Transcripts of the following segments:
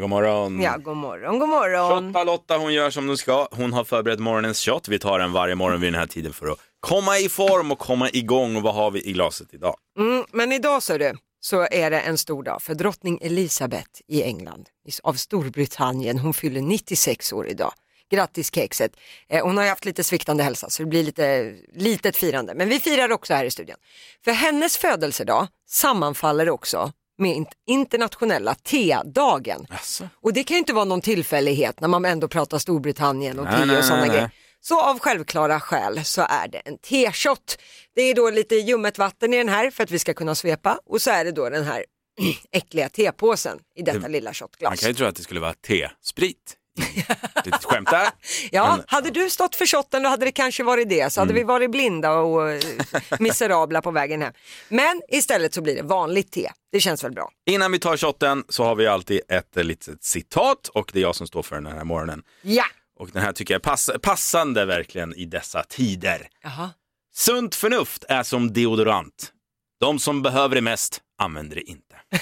God morgon. Ja, god morgon, god morgon. Shotta Lotta, hon gör som hon ska. Hon har förberett morgonens shot. Vi tar den varje morgon vid den här tiden för att komma i form och komma igång. Och vad har vi i glaset idag? Mm, men idag så du, så är det en stor dag för drottning Elizabeth i England, av Storbritannien. Hon fyller 96 år idag. Grattis kexet. Eh, hon har ju haft lite sviktande hälsa så det blir lite litet firande. Men vi firar också här i studion. För hennes födelsedag sammanfaller också med int- internationella tedagen. Jaså? Och det kan ju inte vara någon tillfällighet när man ändå pratar Storbritannien och te och sådana grejer. Så av självklara skäl så är det en teshot. Det är då lite ljummet vatten i den här för att vi ska kunna svepa och så är det då den här äckliga tepåsen i detta Det- lilla Man shotglas. kan ju tro att det skulle vara te-sprit. Litet skämt där. Ja, Men- hade du stått för shotten då hade det kanske varit det, så hade Mm. vi varit blinda och eh, miserabla på vägen hem. Men istället så blir det vanligt te, det känns väl bra. Innan vi tar shotten så har vi alltid ett eh, litet citat och det är jag som står för den här morgonen. Ja! Och den här tycker jag är pass passande verkligen i dessa tider. Jaha. Sunt förnuft är som deodorant. De som behöver det mest använder det inte.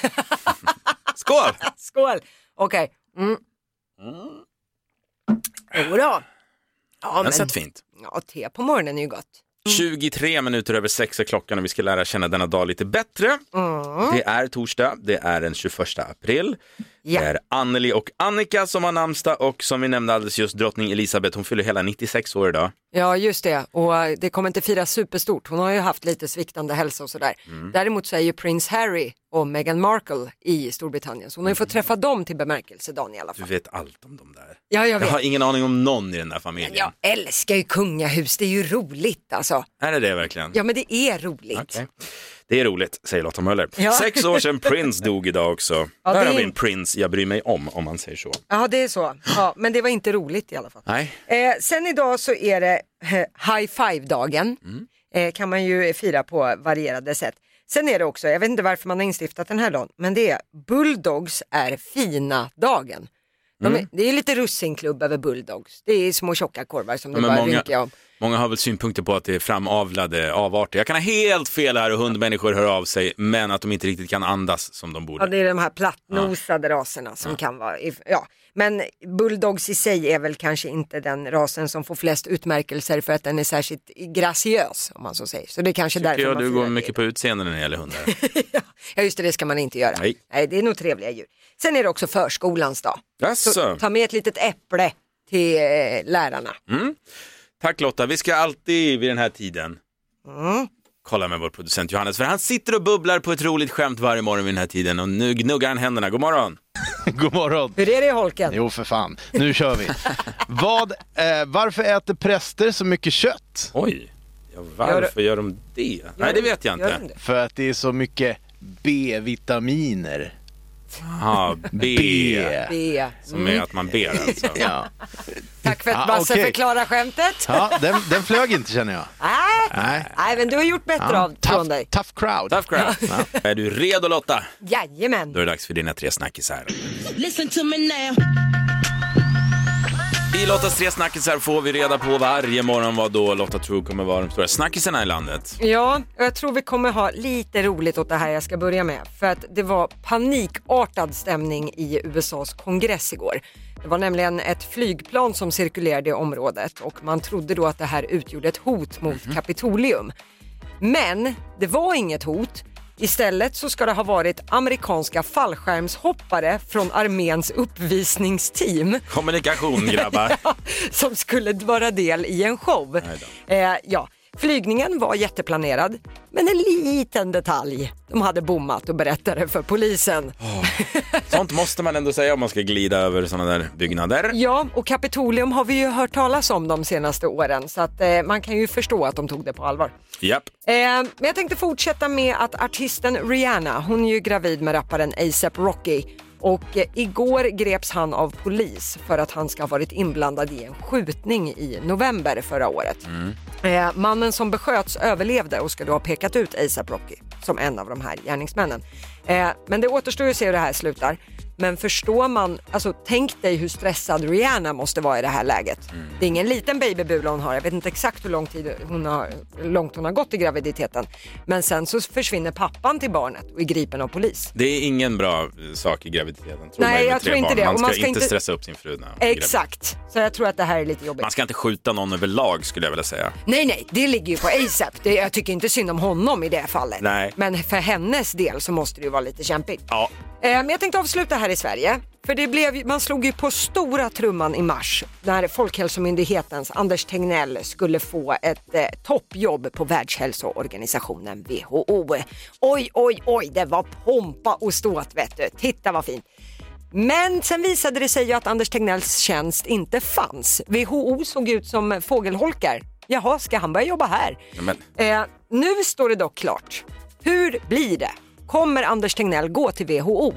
Skål! Skål! Okej. Mm. Jodå. Ja, Den men, satt fint. ja, te på morgonen är ju gott. 23 minuter över sex är klockan och vi ska lära känna denna dag lite bättre. Mm. Det är torsdag, det är den 21 april. Ja. Det är Anneli och Annika som har namnsdag och som vi nämnde alldeles just drottning Elisabeth, hon fyller hela 96 år idag. Ja just det och det kommer inte firas superstort. Hon har ju haft lite sviktande hälsa och sådär. Mm. Däremot så är ju prins Harry och Meghan Markle i Storbritannien så hon har ju fått träffa dem till bemärkelsedagen i alla Du fall. vet allt om dem där. Ja jag Jag vet. har ingen aning om någon i den där familjen. Jag älskar ju kungahus, det är ju roligt alltså. Är det det verkligen? Ja men det är roligt. Okej. Det är roligt, säger Lotta Möller. Ja. Sex år sedan Prince dog idag också. Ja, Där har vi en Prince jag bryr mig om, om man säger så. Ja det är så, ja, men det var inte roligt i alla fall. Nej. Eh, sen idag så är det eh, high five-dagen. Eh, kan man ju fira på varierade sätt. Sen är det också, jag vet inte varför man har instiftat den här dagen, men det är Bulldogs är fina-dagen. De är, det är lite russinklubb över Bulldogs. Det är små tjocka korvar som det men bara många- rynkar om. Många har väl synpunkter på att det är framavlade avarter. Jag kan ha helt fel här och hundmänniskor hör av sig, men att de inte riktigt kan andas som de borde. Ja, det är de här plattnosade raserna som kan vara, ja. Men bulldogs i sig är väl kanske inte den rasen som får flest utmärkelser för att den är särskilt graciös om man så säger. Så det är kanske Tycker därför jag man du går det. mycket på utseende när det gäller hundar. Ja just det, det ska man inte göra. Nej. det är nog trevliga djur. Sen är det också förskolans dag. Så Jaså? ta med ett litet äpple till eh, lärarna. Tack Lotta, vi ska alltid vid den här tiden Mm. kolla med vår producent Johannes, för han sitter och bubblar på ett roligt skämt varje morgon vid den här tiden och nu gnuggar han händerna. God morgon! God morgon. Hur är det i holken? Jo för fan, nu kör vi. Vad, eh, varför äter präster så mycket kött? Oj, ja, varför gör de det? Nej, det vet jag Gör inte. de? För att det är så mycket B-vitaminer. Ja, B. B. B. Som är att man ber alltså. Ja, Tack för att Ja, Basse okej. förklarar skämtet. ja den, den flög inte känner jag. Nej. Nej. Nej, men du har gjort bättre av från Tough, dig. tough crowd. Tough crowd. Är du redo Lotta? Jajamän. Då är det dags för dina tre snackisar. Listen to me now. I Lottas tre snackisar får vi reda på varje morgon vad då Lotta tror kommer vara de stora snackisarna i landet. Ja, och jag tror vi kommer ha lite roligt åt det här jag ska börja med. För att det var panikartad stämning i USAs kongress igår. Det var nämligen ett flygplan som cirkulerade i området och man trodde då att det här utgjorde ett hot mot Kapitolium. Men det var inget hot. Istället så ska det ha varit amerikanska fallskärmshoppare från arméns uppvisningsteam Kommunikation grabbar. som skulle vara del i en show. Eh, ja, flygningen var jätteplanerad, men en liten detalj. De hade bommat och berättade för polisen. Sånt måste man ändå säga om man ska glida över sådana där byggnader. Ja, och Kapitolium har vi ju hört talas om de senaste åren så att eh, man kan ju förstå att de tog det på allvar. Japp. Eh, men jag tänkte fortsätta med att artisten Rihanna, hon är ju gravid med rapparen ASAP Rocky och eh, igår greps han av polis för att han ska ha varit inblandad i en skjutning i november förra året. Eh, mannen som besköts överlevde och ska då ha pekat ut ASAP Rocky som en av de här gärningsmännen. Eh, men det återstår ju att se hur det här slutar. Men förstår man, alltså tänk dig hur stressad Rihanna måste vara i det här läget. Det är ingen liten babybula hon har, jag vet inte exakt hur lång tid hon har, långt hon har gått i graviditeten. Men sen så försvinner pappan till barnet och är gripen av polis. Det är ingen bra sak i graviditeten. Tror Nej, jag tror inte barn. det. Man ska, man ska inte stressa upp sin fru. när. Exakt, så jag tror att det här är lite jobbigt. Man ska inte skjuta någon överlag skulle jag vilja säga. Nej, nej, det ligger ju på ASAP. Det, jag tycker inte synd om honom i det fallet. Nej. Men för hennes del så måste det ju vara lite kämpigt. Ja, Men jag tänkte avsluta här i Sverige. För det blev, man slog ju på stora trumman i mars när Folkhälsomyndighetens Anders Tegnell skulle få ett eh, toppjobb på Världshälsoorganisationen WHO. Oj, oj, oj, det var pompa och ståt vet du. Titta vad fint. Men sen visade det sig ju att Anders Tegnells tjänst inte fanns. WHO såg ut som fågelholkar. Jaha, ska han börja jobba här? Eh, nu står det dock klart. Hur blir det? Kommer Anders Tegnell gå till WHO?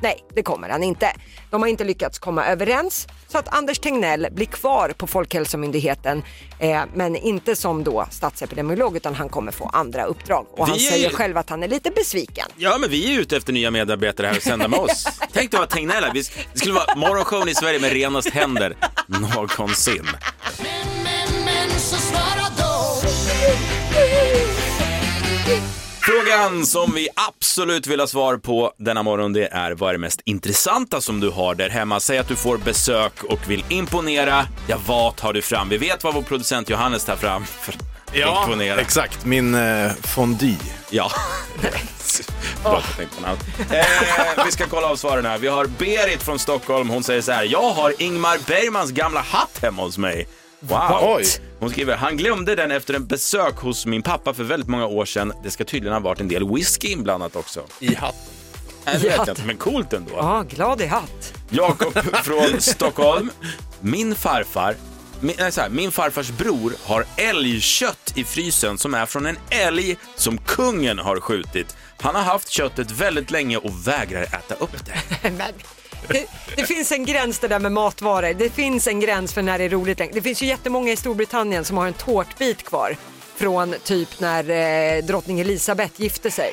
Nej, det kommer han inte. De har inte lyckats komma överens så att Anders Tegnell blir kvar på Folkhälsomyndigheten eh, men inte som då statsepidemiolog utan han kommer få andra uppdrag. Och han Vi är säger ju- själv att han är lite besviken. Ja, men vi är ute efter nya medarbetare här och sända med oss. Tänk dig att vara Tegnell. Vi- Det skulle vara morgonshowen i Sverige med renast händer någonsin. Frågan som vi absolut vill ha svar på denna morgon det är vad är det mest intressanta som du har där hemma? Säg att du får besök och vill imponera. Ja, vad tar du fram? Vi vet vad vår producent Johannes tar fram för att imponera. exakt. Min eh, fondue. Ja. Annat. eh, Vi ska kolla av svaren här. Vi har Berit från Stockholm. Hon säger så här. Jag har Ingmar Bergmans gamla hatt hemma hos mig. Wow. Oj. Hon skriver, han glömde den efter en besök hos min pappa för väldigt många år sedan. Det ska tydligen ha varit en del whisky inblandat också. I hatten. Nej, det vet jag inte, men coolt ändå. Ja, glad i hatt. Jakob från Stockholm. Min farfar, min, nej, så här, min farfars bror har älgkött i frysen som är från en älg som kungen har skjutit. Han har haft köttet väldigt länge och vägrar äta upp det. Men det, det finns en gräns det där med matvaror. Det finns en gräns för när det är roligt. längre. Det finns ju jättemånga i Storbritannien som har en tårtbit kvar från typ när eh, drottning Elisabeth gifte sig.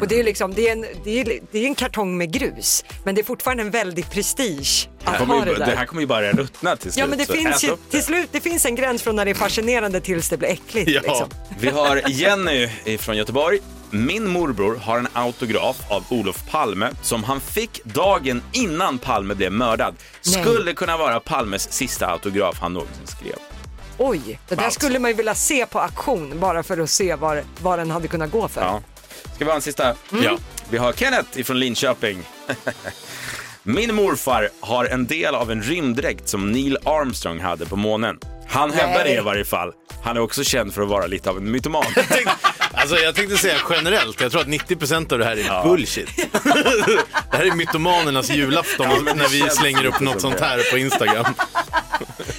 Och det är, liksom, det, är en, det, är, det är en kartong med grus, men det är fortfarande en väldig prestige Det, att ha ju, det det där. här kommer ju bara ruttna till slut. Ja men det finns ju, det. till slut, det finns en gräns från när det är fascinerande tills det blir äckligt. Ja. Liksom. Vi har Jenny från Göteborg. Min morbror har en autograf av Olof Palme som han fick dagen innan Palme blev mördad. Nej. Skulle kunna vara Palmes sista autograf han någonsin skrev. Oj, det där skulle man ju vilja se på auktion bara för att se vad, vad den hade kunnat gå för. Ja. Ska vi ha en sista? Mm. Ja. Vi har Kenneth ifrån Linköping. Min morfar har en del av en rymddräkt som Neil Armstrong hade på månen. Han hävdar det i varje fall. Han är också känd för att vara lite av en mytoman. Alltså jag tänkte säga generellt, jag tror att 90% av det här är bullshit. det här är mytomanernas julafton Ja, när vi slänger upp något sånt här på Instagram.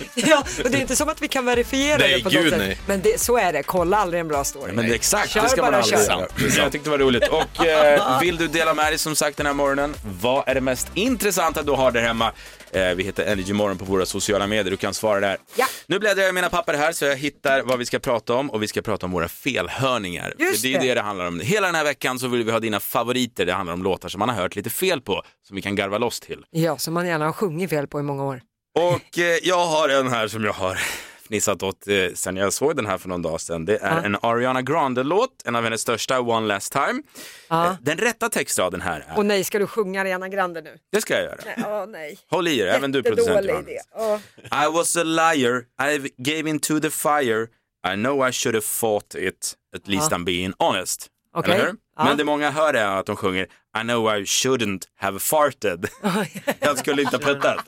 Ja, och det är inte som att vi kan verifiera Nej, det på gud, något sätt. nej. Men det, så är det, kolla aldrig en bra story. Men det exakt, Kör det ska man bara, aldrig kör. göra. Jag tyckte det var roligt. Och eh, vill du dela med dig som sagt den här morgonen, vad är det mest intressanta du har där hemma? Eh, vi heter Energy Morgon på våra sociala medier, du kan svara där. Ja. Nu bläddrar jag i mina papper här så jag hittar vad vi ska prata om och vi ska prata om våra felhörningar. Just det är det. det det handlar om. Hela den här veckan så vill vi ha dina favoriter, det handlar om låtar som man har hört lite fel på, som vi kan garva loss till. Ja, som man gärna har sjungit fel på i många år. Och eh, jag har en här som jag har fnissat åt eh, sen jag såg den här för någon dag sedan. Det är Ja. en Ariana Grande-låt, en av hennes största, One Last Time. Ja. Eh, Den rätta textraden här är, Och nej, ska du sjunga Ariana Grande nu? det ska jag göra. Ja, nej. Håll i er, även du producent. Ja. I was a liar, I gave into the fire, I know I should have fought it, at least Ja. I'm being honest. Eller hur? Ja. Men det många hör är att de sjunger I know I shouldn't have farted. jag skulle inte ha puttat.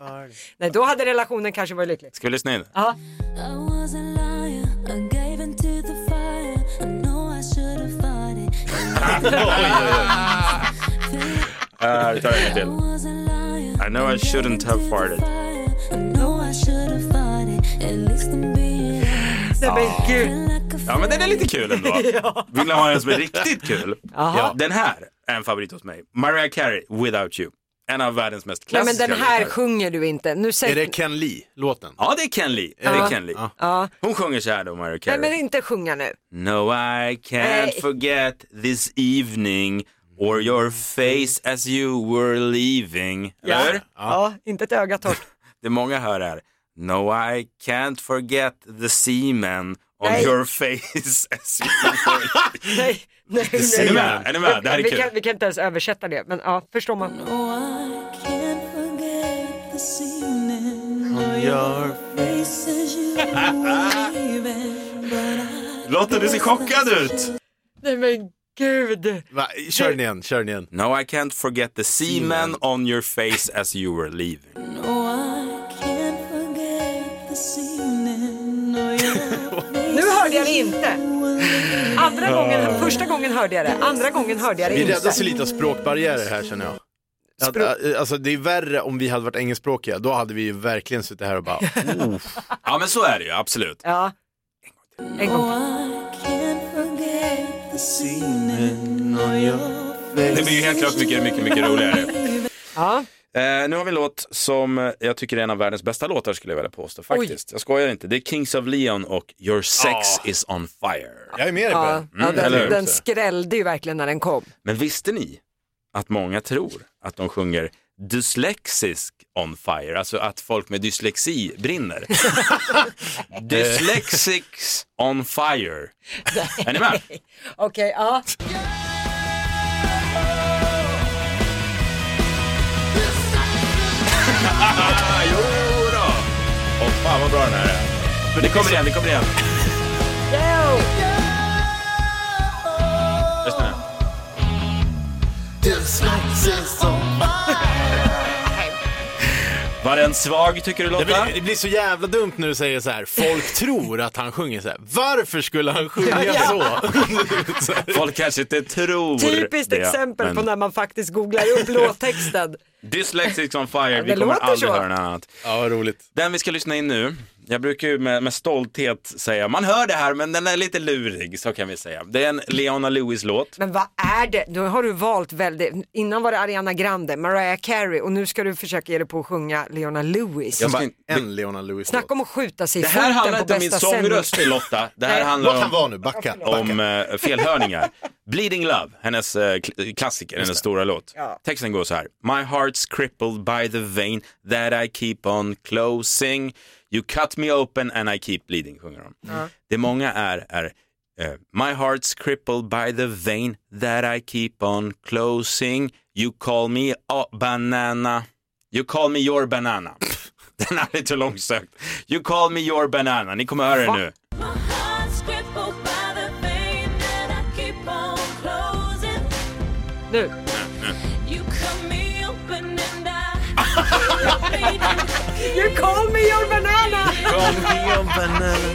Nej, då hade relationen kanske varit lycklig. Ska vi lyssna in? Ja. Uh, vi tar en till. I know I shouldn't have farted. Nej, men gud. Ja, men den är lite kul ändå. Vill ni ha en som är riktigt kul? Ja, den här är en favorit hos mig. Mariah Carey, Without You. En av världens mest Nej, men klassiska den här låtar. sjunger du inte. Nu Är säger... det Ken Lee-låten? Ja, det är Ken Lee. Det är Ken Lee. Ja. Hon sjunger så här då, Mariah Carey. Nej, men inte sjunga nu. No, I can't Nej. forget this evening or your face as you were leaving. Eller? Ja, inte ett öga torrt. Det många hör här. No, I can't forget the seamen on Nej. your face as you were nej, nej, nej. Är ni med? Är ni med? Det här är vi, kul. kan, vi kan inte ens översätta det, men ja, förstår man. Oh, I can't forget this evening. Your Faces you were leaving, but I Lotta, du ser chockad ut! Nej men gud. Va? Kör den igen, kör den igen. No, I can't forget the seamen on your face as you were leaving. Det inte. Andra gången, första gången hörde jag det, andra gången hörde jag det Vi inte. räddas ju lite av språkbarriärer här känner jag. Att, äh, alltså det är värre om vi hade varit engelskspråkiga, då hade vi ju verkligen suttit här och bara, oh, Ja, men så är det ju, absolut. Ja. En gång till. Det blir ju helt klart mycket, mycket, mycket roligare. Ja. Eh, nu har vi en låt som jag tycker är en av världens bästa låtar skulle jag vilja påstå faktiskt. Jag skojar inte. Det är Kings of Leon och Your sex is on fire. jag är med dig på Ja, ja, Mm, hur? den, den skrällde ju verkligen när den kom. Men visste ni att många tror att de sjunger dyslexisk on fire, alltså att folk med dyslexi brinner. Dyslexics on fire. Är ni med? Okej, ja. Ah, jo då. Åh fan vad bra den här är. Det kommer igen, det kommer igen. Yo! Lyssna nu. Var den svag tycker du Det Lotta? blir, det blir så jävla dumt när du säger så här. folk tror att han sjunger så här. Varför skulle han sjunga så? Så här. Folk kanske inte tror Typiskt det, exempel men på när man faktiskt googlar upp låttexten. Dyslexics on fire, vi kommer aldrig så. höra något annat. Ja, vad roligt. Den vi ska lyssna in nu, jag brukar ju med, med stolthet säga, man hör det här men den är lite lurig, så kan vi säga. Det är en Leona Lewis-låt. Men vad är det? Då har du valt väldigt, innan var det Ariana Grande, Mariah Carey och nu ska du försöka ge dig på att sjunga Leona Lewis. Jag Bara en Leona Lewis Snacka om att skjuta sig i Det här foten handlar på inte om min bästa sångröst. Lotta, det här Nej. handlar Låt om, vara nu, backa. backa. om eh, felhörningar. Bleeding Love, hennes kl- klassiker, hennes stora låt. Ja. Texten går så här. My heart's crippled by the vein that I keep on closing. You cut me open and I keep bleeding, sjunger de. Det många är, är eh, My heart's crippled by the vein that I keep on closing. You call me a banana. You call me your banana. Den är lite långsökt. You call me your banana. Ni kommer höra det nu. My heart's crippled by the vein that I keep on closing. Nu. You You call me your banana! Call me your banana.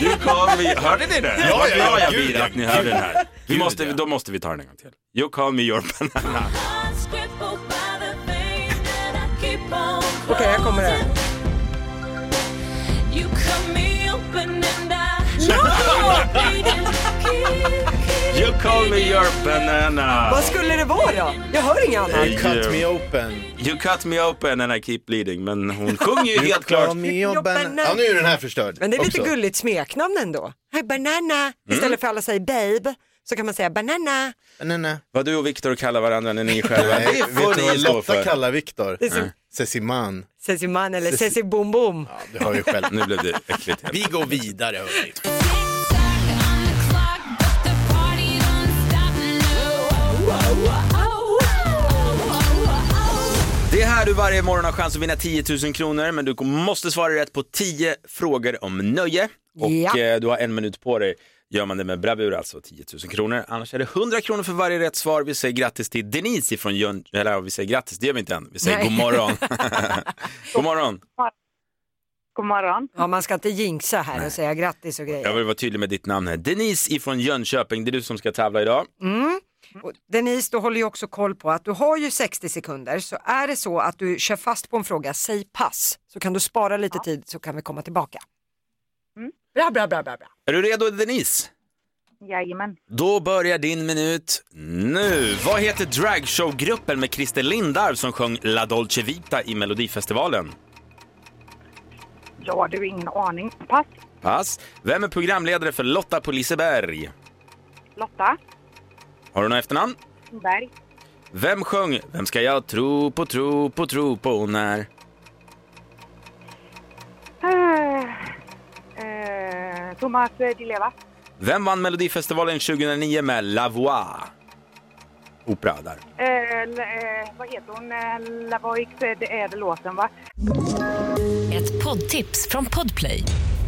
You call me... Hörde ni det? Ja, ja, jag gud, blir ja, att ni hörde den här. Vi måste, ja. Då måste vi ta den en gång till. You call me your banana. heart's crippled by the vein that I keep on Okej, här call me your banana. Vad skulle det vara då? Jag hör inget annat. Hey. Cut me open. You cut me open and I keep bleeding. Men hon sjunger ju helt klart. Ja, nu är den här förstörd. Men det är lite också. gulligt smeknamn ändå. Hey banana. Istället för alla säger babe så kan man säga banana. Banana. Vad du och Viktor kallar varandra när ni är själva. Nej, Det får vet du vad ni stå Lotta kallar Viktor? Sessiman. Sessi man eller Sessi bom bom. Ja, du hör ju själv. Nu blev det äckligt. Vi går vidare hörni. Det är här du varje morgon har chans att vinna 10 000 kronor, men du måste svara rätt på 10 frågor om nöje. Och Ja. eh, du har en minut på dig. Gör man det med bravur, alltså 10 000 kronor. Annars är det 100 kronor för varje rätt svar. Vi säger grattis till Denise från Jön... Eller ja, vi säger grattis, det gör vi inte än. Vi säger Nej. god morgon. god morgon. God morgon. Ja, man ska inte jinxa här och säga grattis och Jag grejer. vill vara tydlig med ditt namn här. Denise ifrån Jönköping, det är du som ska tävla idag. Och Denise, du håller ju också koll på att du har ju 60 sekunder. Så är det så att du kör fast på en fråga, säg pass. Så kan du spara lite tid så kan vi komma tillbaka. Bra, bra, bra, bra, bra. Är du redo Denise? Jajamän. Då börjar din minut nu. Vad heter dragshowgruppen med Christer Lindarw som sjöng La Dolce Vita i Melodifestivalen? Ja, du, ingen aning. Pass. Pass. Vem är programledare för Lotta på Liseberg? Lotta. Har du något efternamn? Berg. Vem sjöng Vem ska jag tro på, tro på, tro på när? Eh, eh, Thomas Di Leva. Vem vann Melodifestivalen 2009 med La Voix? Opera där. L- eh, vad heter hon? Lavoix, eh, det är det låten va? Ett poddtips från Podplay.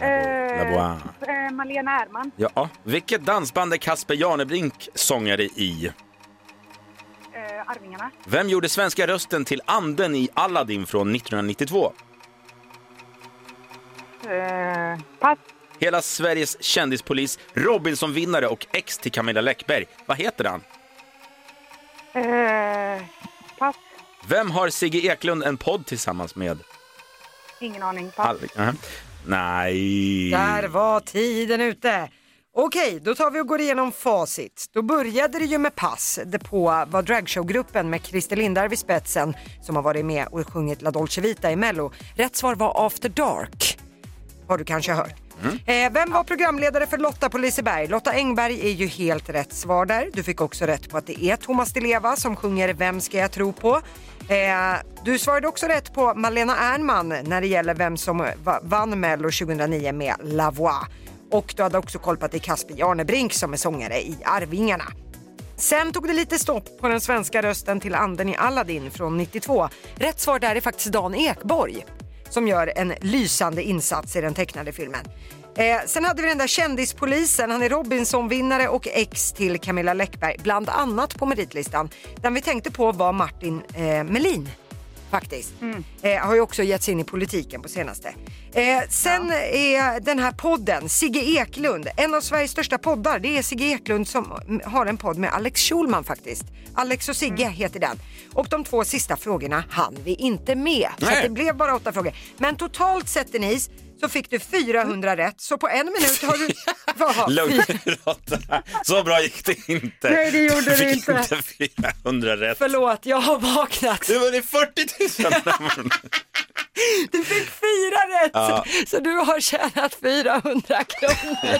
Eh, eh, Malena Ärman. Ja, vilket dansband är Kasper Janebrink sångare i? Eh, Arvingarna. Vem gjorde svenska rösten till anden i Aladdin från 1992? Eh, pass. Hela Sveriges kändispolis, Robinson-vinnare och ex till Camilla Läckberg. Vad heter han? Eh, pass. Vem har Sigge Eklund en podd tillsammans med? Ingen aning. Pass. Aldrig. Aha. Nej. Där var tiden ute. Okej, då tar vi och går igenom facit. Då började det ju med pass. Det på var dragshowgruppen med Christer Lindarw vid spetsen som har varit med och sjungit La Dolce Vita i Mello. Rätt svar var After Dark. Har du kanske hört. Mm. Eh, vem var programledare för Lotta på Liseberg? Lotta Engberg är ju helt rätt svar där. Du fick också rätt på att det är Thomas Di Leva som sjunger Vem ska jag tro på? Eh, du svarade också rätt på Malena Ernman när det gäller vem som vann Mello 2009 med La Voix. Och du hade också koll på att det är Casper Janebrink som är sångare i Arvingarna. Sen tog det lite stopp på den svenska rösten till anden i Aladdin från 92. Rätt svar där är faktiskt Dan Ekborg som gör en lysande insats i den tecknade filmen. Eh, sen hade vi den där kändispolisen, han är Robinson-vinnare och ex till Camilla Läckberg, bland annat på meritlistan. Den vi tänkte på var Martin eh, Melin faktiskt. Eh, har ju också gett sig in i politiken på senaste. Eh, sen är den här podden, Sigge Eklund, en av Sveriges största poddar. Det är Sigge Eklund som mm, har en podd med Alex Schulman faktiskt. Alex och Sigge heter den. Och de två sista frågorna hann vi inte med. Så Nej. att det blev bara åtta frågor. Men totalt sett Denise så fick du 400 rätt. Så på en minut har du... Lugn Lotta. Så bra gick det inte. Nej, det gjorde Du det fick inte. inte 400 rätt. Förlåt, jag har vaknat. Du var det 40 000. Du fick fyra rätt! Ja. Så du har tjänat 400 kronor.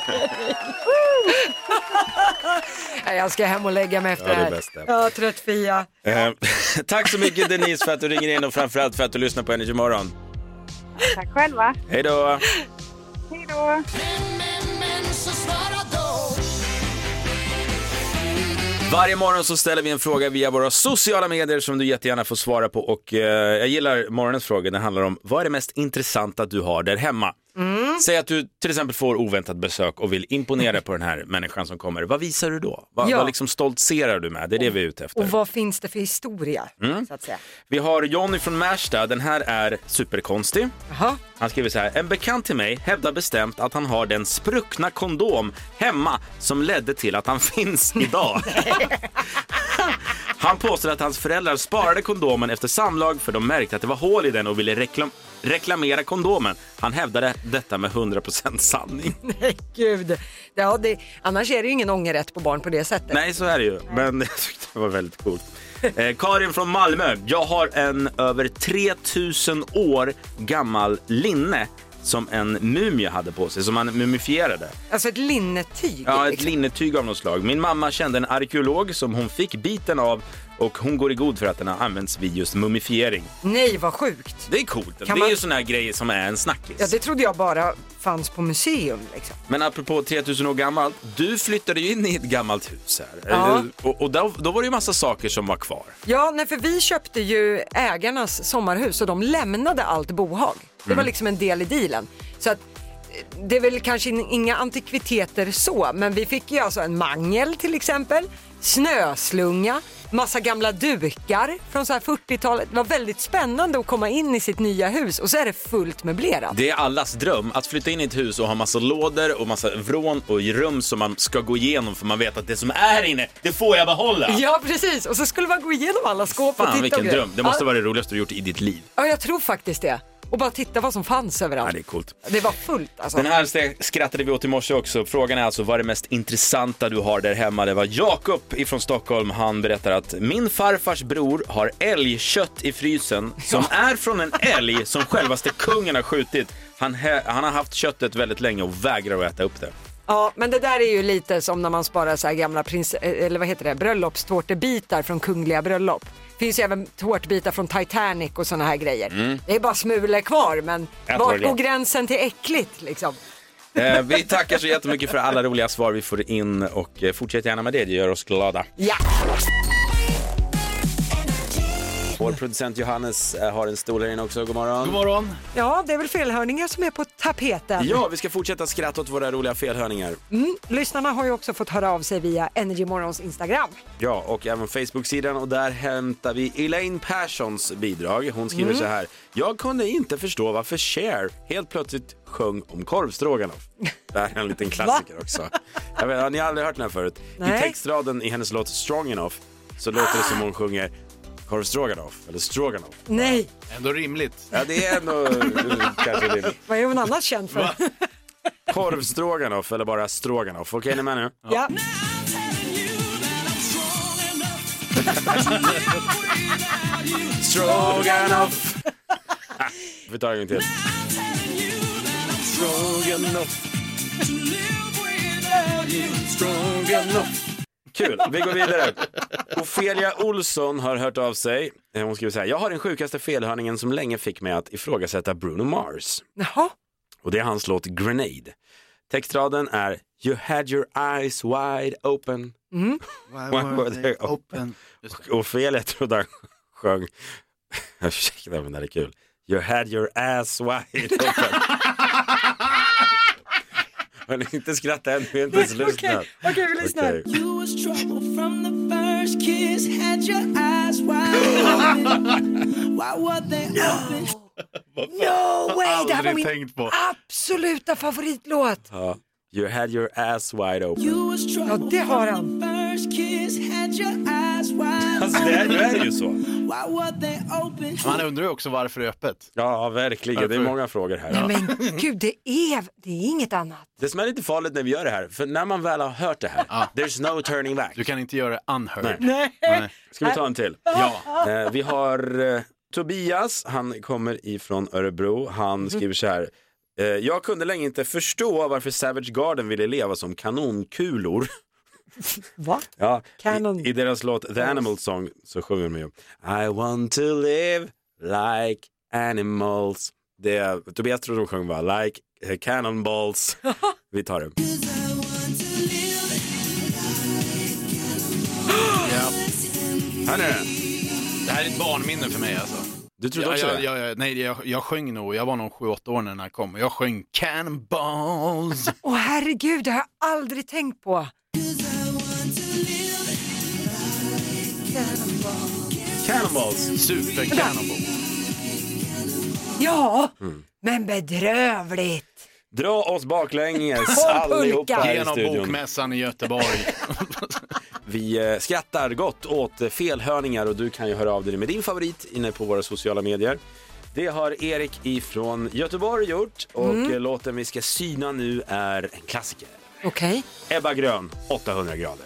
Jag ska hem och lägga mig efter Ja, det är här. bäst det. Ja, trött Fia. Eh, Tack så mycket Denise för att du ringer in och framförallt för att du lyssnar på Energy Morgon. Tack själva. Hej då! Hej då. Varje morgon så ställer vi en fråga via våra sociala medier som du jättegärna får svara på och eh, jag gillar morgonens fråga. Den handlar om vad är det mest intressanta du har där hemma? Säg att du till exempel får oväntat besök och vill imponera på den här människan som kommer. Vad visar du då? Vad, Ja. vad liksom stoltserar du med? Det är det vi är ute efter. Och vad finns det för historia? Mm. Så att säga. Vi har Jonny från Märsta. Den här är superkonstig. Jaha. Han skriver så här. En bekant till mig hävdar bestämt att han har den spruckna kondom hemma som ledde till att han finns idag. Han påstår att hans föräldrar sparade kondomen efter samlag för de märkte att det var hål i den och ville reklam reklamera kondomen. Han hävdade detta med 100% sanning. Nej, gud. Ja, det, annars är det ju ingen ångerrätt på barn på det sättet. Nej, så är det ju. Men jag tyckte det var väldigt coolt. Eh, Karin från Malmö. Jag har en över 3000 år gammal linne som en mumie hade på sig, som man mumifierade. Alltså ett linnetyg. Ja, ett liksom. linnetyg av något slag. Min mamma kände en arkeolog som hon fick biten av och hon går i god för att den har använts vid just mumifiering. Nej, vad sjukt. Det är coolt. Det är man- ju såna här grejer som är en snackis. Ja, det trodde jag bara fanns på museum. Liksom. Men apropå 3000 år gammalt, du flyttade ju in i ett gammalt hus här. Ja. Eh, Och, och då, då var det ju massa saker som var kvar. Ja, nej, för vi köpte ju ägarnas sommarhus och de lämnade allt bohag. Det var liksom en del i dealen. Så att det är väl kanske in- inga antikviteter så, men vi fick ju alltså en mangel till exempel, snöslunga, massa gamla dukar från så här 40-talet. Det var väldigt spännande att komma in i sitt nya hus och så är det fullt möblerat. Det är allas dröm att flytta in i ett hus och ha massa lådor och massa vrån och rum som man ska gå igenom för man vet att det som är inne, det får jag behålla. Ja precis, och så skulle man gå igenom alla skåp och Fan titta vilken och grejer. dröm. Det måste vara det roligaste du gjort i ditt liv. ja, jag tror faktiskt det. Och bara titta vad som fanns Ja, överallt. det är coolt. Det var fullt alltså. Den här skrattade vi åt i morse också. Frågan är alltså vad är det mest intressanta du har där hemma? Det var Jakob ifrån Stockholm. Han berättar att min farfars bror har älgkött i frysen som är från en älg som självaste kungen har skjutit. Han, han har haft köttet väldigt länge och vägrar att äta upp det. Ja, men det där är ju lite som när man sparar så här gamla prins, eh, eller vad heter det, bröllopstårtebitar från kungliga bröllop. Det finns ju även tårtbitar från Titanic och såna här grejer. Det är bara smulor kvar, men vart går. går gränsen till äckligt liksom? Eh, vi tackar så jättemycket för alla roliga svar vi får in och eh, fortsätt gärna med det, det gör oss glada. Ja, Vår producent Johannes eh, har en stol här inne också, god morgon. God morgon. ja det är väl felhörningar som är på tapeten. Ja, vi ska fortsätta skratta åt våra roliga felhörningar. Mm, lyssnarna har ju också fått höra av sig via Energy Morgons Instagram. Ja, och även Facebook-sidan och där hämtar vi Elaine Perssons bidrag. Hon skriver så här. Jag kunde inte förstå varför Cher helt plötsligt sjöng om korvstroganoff. Det här är en liten klassiker också. Jag vet, har ni aldrig hört den här förut? I Nej. textraden i hennes låt Strong Enough så låter det som hon sjunger korvstroganoff eller stroganoff. Nej, Ändå rimligt. Ja, det är ändå eh, kanske det. vad är hon annars känd för? Korvstroganoff eller bara stroganoff. Okej, är ni med nu? Ja. Stroganoff. Vi tar en gång till. Stroganoff. Stroganoff. Kul, vi går vidare. Ofelia Olsson har hört av sig. Eh, Hon skriver så här, jag har den sjukaste felhörningen som länge fick mig att ifrågasätta Bruno Mars. Jaha, Och det är hans låt Grenade. Textraden är You had your eyes wide open. Why were they open? Ofelia trodde han sjöng, ursäkta men det här är kul. You had your ass wide open. Hörni, inte skratta än, vi är inte ens lyssnat. okej vi lyssnar. You was trouble from the first kiss. Had your eyes wide open. Why were they open? No way, det här var min på. absoluta favoritlåt. Ja. You had your ass wide open. Ja, det har han. Alltså det är, nu är det ju så. Man undrar ju också varför det är öppet. Ja, verkligen. Det är många frågor här. Men gud, det är, det är inget annat. Det som är lite farligt när vi gör det här, för när man väl har hört det här, there's no turning back. Du kan inte göra det unheard. Nej. Nej. Ska vi ta en till? Ja. Eh, vi har eh, Tobias, han kommer ifrån Örebro. Han skriver så här. Eh, jag kunde länge inte förstå varför Savage Garden ville leva som kanonkulor. Va? Ja, Cannon. i, I deras låt The Animal Song så sjunger de ju I want to live like animals. Det, Tobias tror de sjöng bara like eh, cannonballs. Vi tar det. Ja. Hör ni det? Det här är ett barnminne för mig alltså. Du trodde Ja, också ja, det? ja, ja, nej, jag, jag sjöng nog, jag var nog 7-8 år när den här kom. Jag sjöng Cannonballs. Åh herregud, det har jag aldrig tänkt på. Cannonballs. Super Cannonball. Ja, Mm. men bedrövligt. Dra oss baklänges allihopa här i Genom studion. bokmässan i Göteborg. Vi eh, skrattar gott åt eh, felhörningar och du kan ju höra av dig med din favorit inne på våra sociala medier. Det har Erik ifrån Göteborg gjort och eh, låten vi ska syna nu är en klassiker. Okej. Ebba Grön, 800 grader.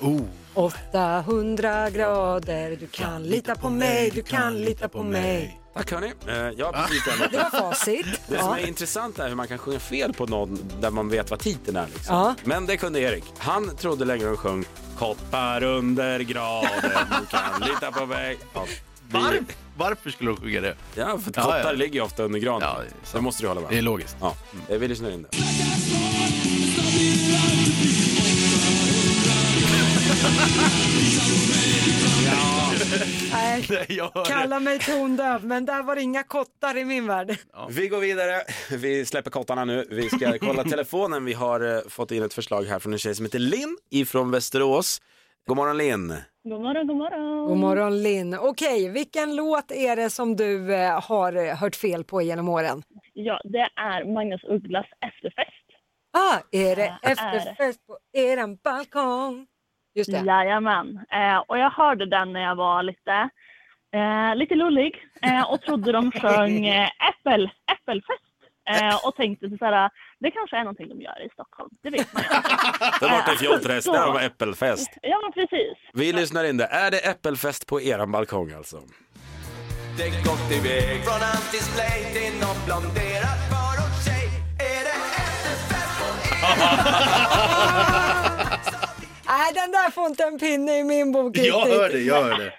800 grader, du kan lita på mig, du kan lita på mig. Tack hörni. Eh, ja, precis den Det var facit. Det som Ja. är intressant är hur man kan sjunga fel på någon där man vet vad titeln är. Liksom. Ja. Men det kunde Erik. Han trodde länge och sjöng Koppar under graden, du kan lita på mig. Ja, vi- Var, varför skulle de sjunga det? Ja, för att Ja, kottar ja. ligger ju ofta under granen. Ja, det måste du hålla med Det är logiskt. Ja, eh, vi lyssnar in det. Nej, Jag hör det. kalla mig tondöv, men där var det inga kottar i min värld. Vi går vidare. Vi släpper kottarna nu. Vi ska kolla telefonen. Vi har eh, fått in ett förslag här från en tjej som heter Linn ifrån Västerås. God morgon Linn. God morgon, god morgon. God morgon Linn. Okej, vilken låt är det som du eh, har eh, hört fel på genom åren? Ja, det är Magnus Ugglas efterfest. Ah, är det Ja, är efterfest på eran balkong? Just det. Jajamän. Eh, och jag hörde den när jag var lite, eh, lite lullig eh, och trodde de sjöng eh, äppel, äppelfest. Eh, och tänkte så här, det kanske är någonting de gör i Stockholm. Det vet man ju. Det var borta i Fjolträsk, där var äppelfest. Ja, men precis. Vi lyssnar in det. Är det äppelfest på eran balkong alltså? Det gått iväg från antisplay till någon blonderad förortstjej Är det efterfest på Där får inte en pinne i min bok Jag hör det, jag hör det.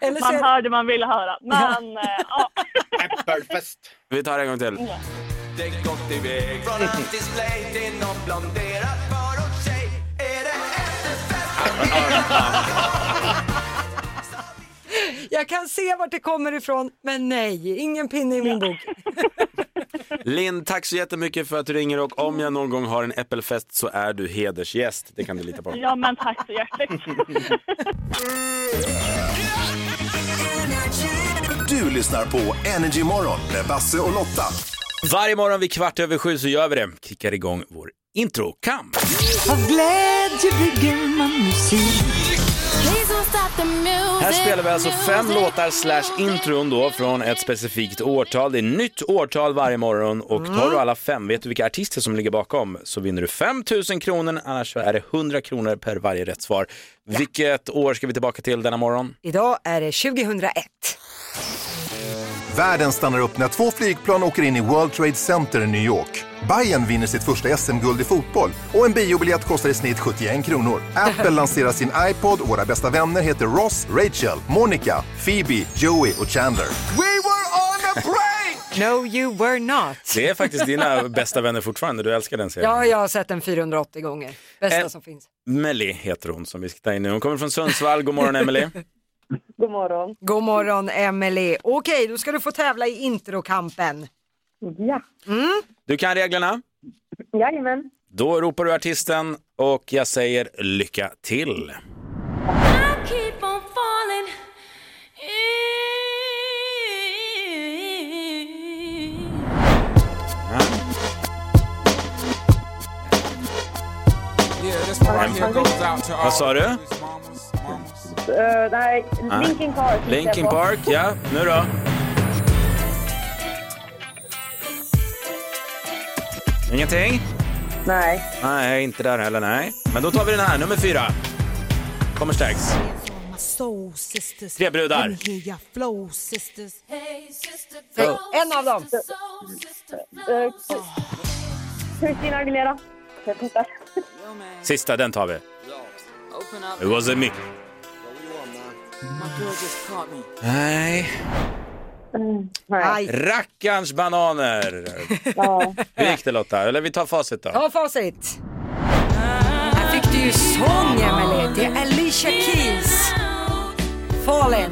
Eller Man hör det man vill höra. Men eh, ja. Äppelfest. Vi tar det en gång till. Det gått iväg från antisplay till någon blonderad förortstjej Är det Jag kan se vart det kommer ifrån, men nej, ingen pinne i min bok. Linn, tack så jättemycket för att du ringer och om jag någon gång har en äppelfest så är du hedersgäst. Det kan du lita på. ja, men tack så hjärtligt. Du lyssnar på Energy Morgon med Basse och Lotta. Varje morgon vid kvart över sju så gör vi det. Kickar igång vår introkamp. Av glädje bygger man musik. Här spelar vi alltså fem låtar slash intron då från ett specifikt årtal. Det är nytt årtal varje morgon och tar du alla fem, vet du vilka artister som ligger bakom så vinner du 5 000 kronor, annars så är det 100 kronor per varje rätt svar. Vilket år ska vi tillbaka till denna morgon? Idag är det 2001. Världen stannar upp när två flygplan åker in i World Trade Center i New York. Bayern vinner sitt första SM-guld i fotboll och en biobiljett kostar i snitt 71 kronor. Apple lanserar sin iPod och våra bästa vänner heter Ross, Rachel, Monica, Phoebe, Joey och Chandler. We were on a break! No you were not. Det är faktiskt dina bästa vänner fortfarande, du älskar den serien. Ja, jag har sett den 480 gånger. Bästa Eh. som finns. Melly heter hon som vi ska ta in nu. Hon kommer från Sundsvall. God morgon Emily. God morgon. God morgon Emily. Okej, då ska du få tävla i introkampen. Ja. Du kan reglerna. Jajamän. Då ropar du artisten och jag säger lycka till. Vad sa du? Uh, nej, Nej. Linkin Park. Linkin Park, ja. Nu då? Ingenting? Nej. Nej, inte där heller, nej. Men då tar vi den här, nummer fyra. Kommer strax. Tre brudar. Säg en av dem. Christina Aguilera. Sista, den tar vi. It wasn't me. Nej. Nej. Rackarns bananer. Ja. Hur gick det Lotta? Eller vi tar facit då. Ta facit. Här fick du ju sång Emily. Det är Alicia Keys. Fallen.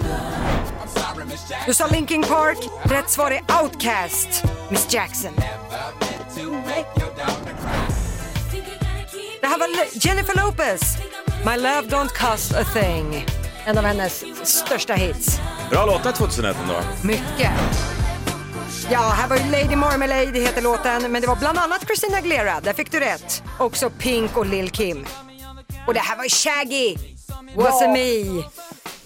Du sa Linkin Park. Rätt svar är Outcast. Miss Jackson. Det här var Jennifer Lopez. My love don't cost a thing. En av hennes största hits. Bra låtar 2001 ändå. Mycket. Ja, här var ju Lady Marmalade heter låten, men det var bland annat Christina Aguilera, där fick du rätt. Också Pink och Lil Kim. Och det här var Shaggy, Wasn't me,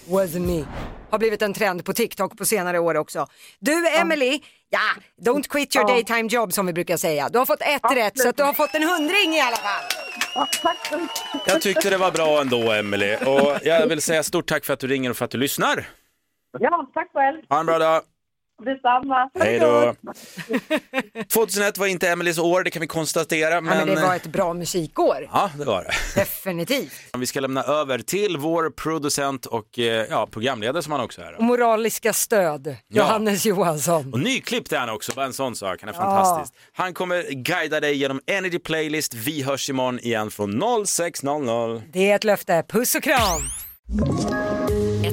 Wasn't me. Har blivit en trend på TikTok på senare år också. Du Emily, ja, don't quit your Ja. daytime job som vi brukar säga. Du har fått ett rätt så att du har fått en hundring i alla fall. Ja, tack så mycket. Jag tyckte det var bra ändå Emily. Och jag vill säga stort tack för att du ringer och för att du lyssnar. Ja, tack själv. Ha en bra dag. Detsamma. Hej då. 2001 var inte Emelies år, det kan vi konstatera. Ja, Men, men det var ett bra musikår. Ja, det var det. Definitivt. Vi ska lämna över till vår producent och eh, ja, programledare som han också är. Och moraliska stöd, Johannes Johansson. Och nyklippt är han också, bara en sån sak. Han är Ja. fantastisk. Han kommer guida dig genom Energy Playlist. Vi hörs imorgon igen från 06.00. Det är ett löfte. Puss och kram!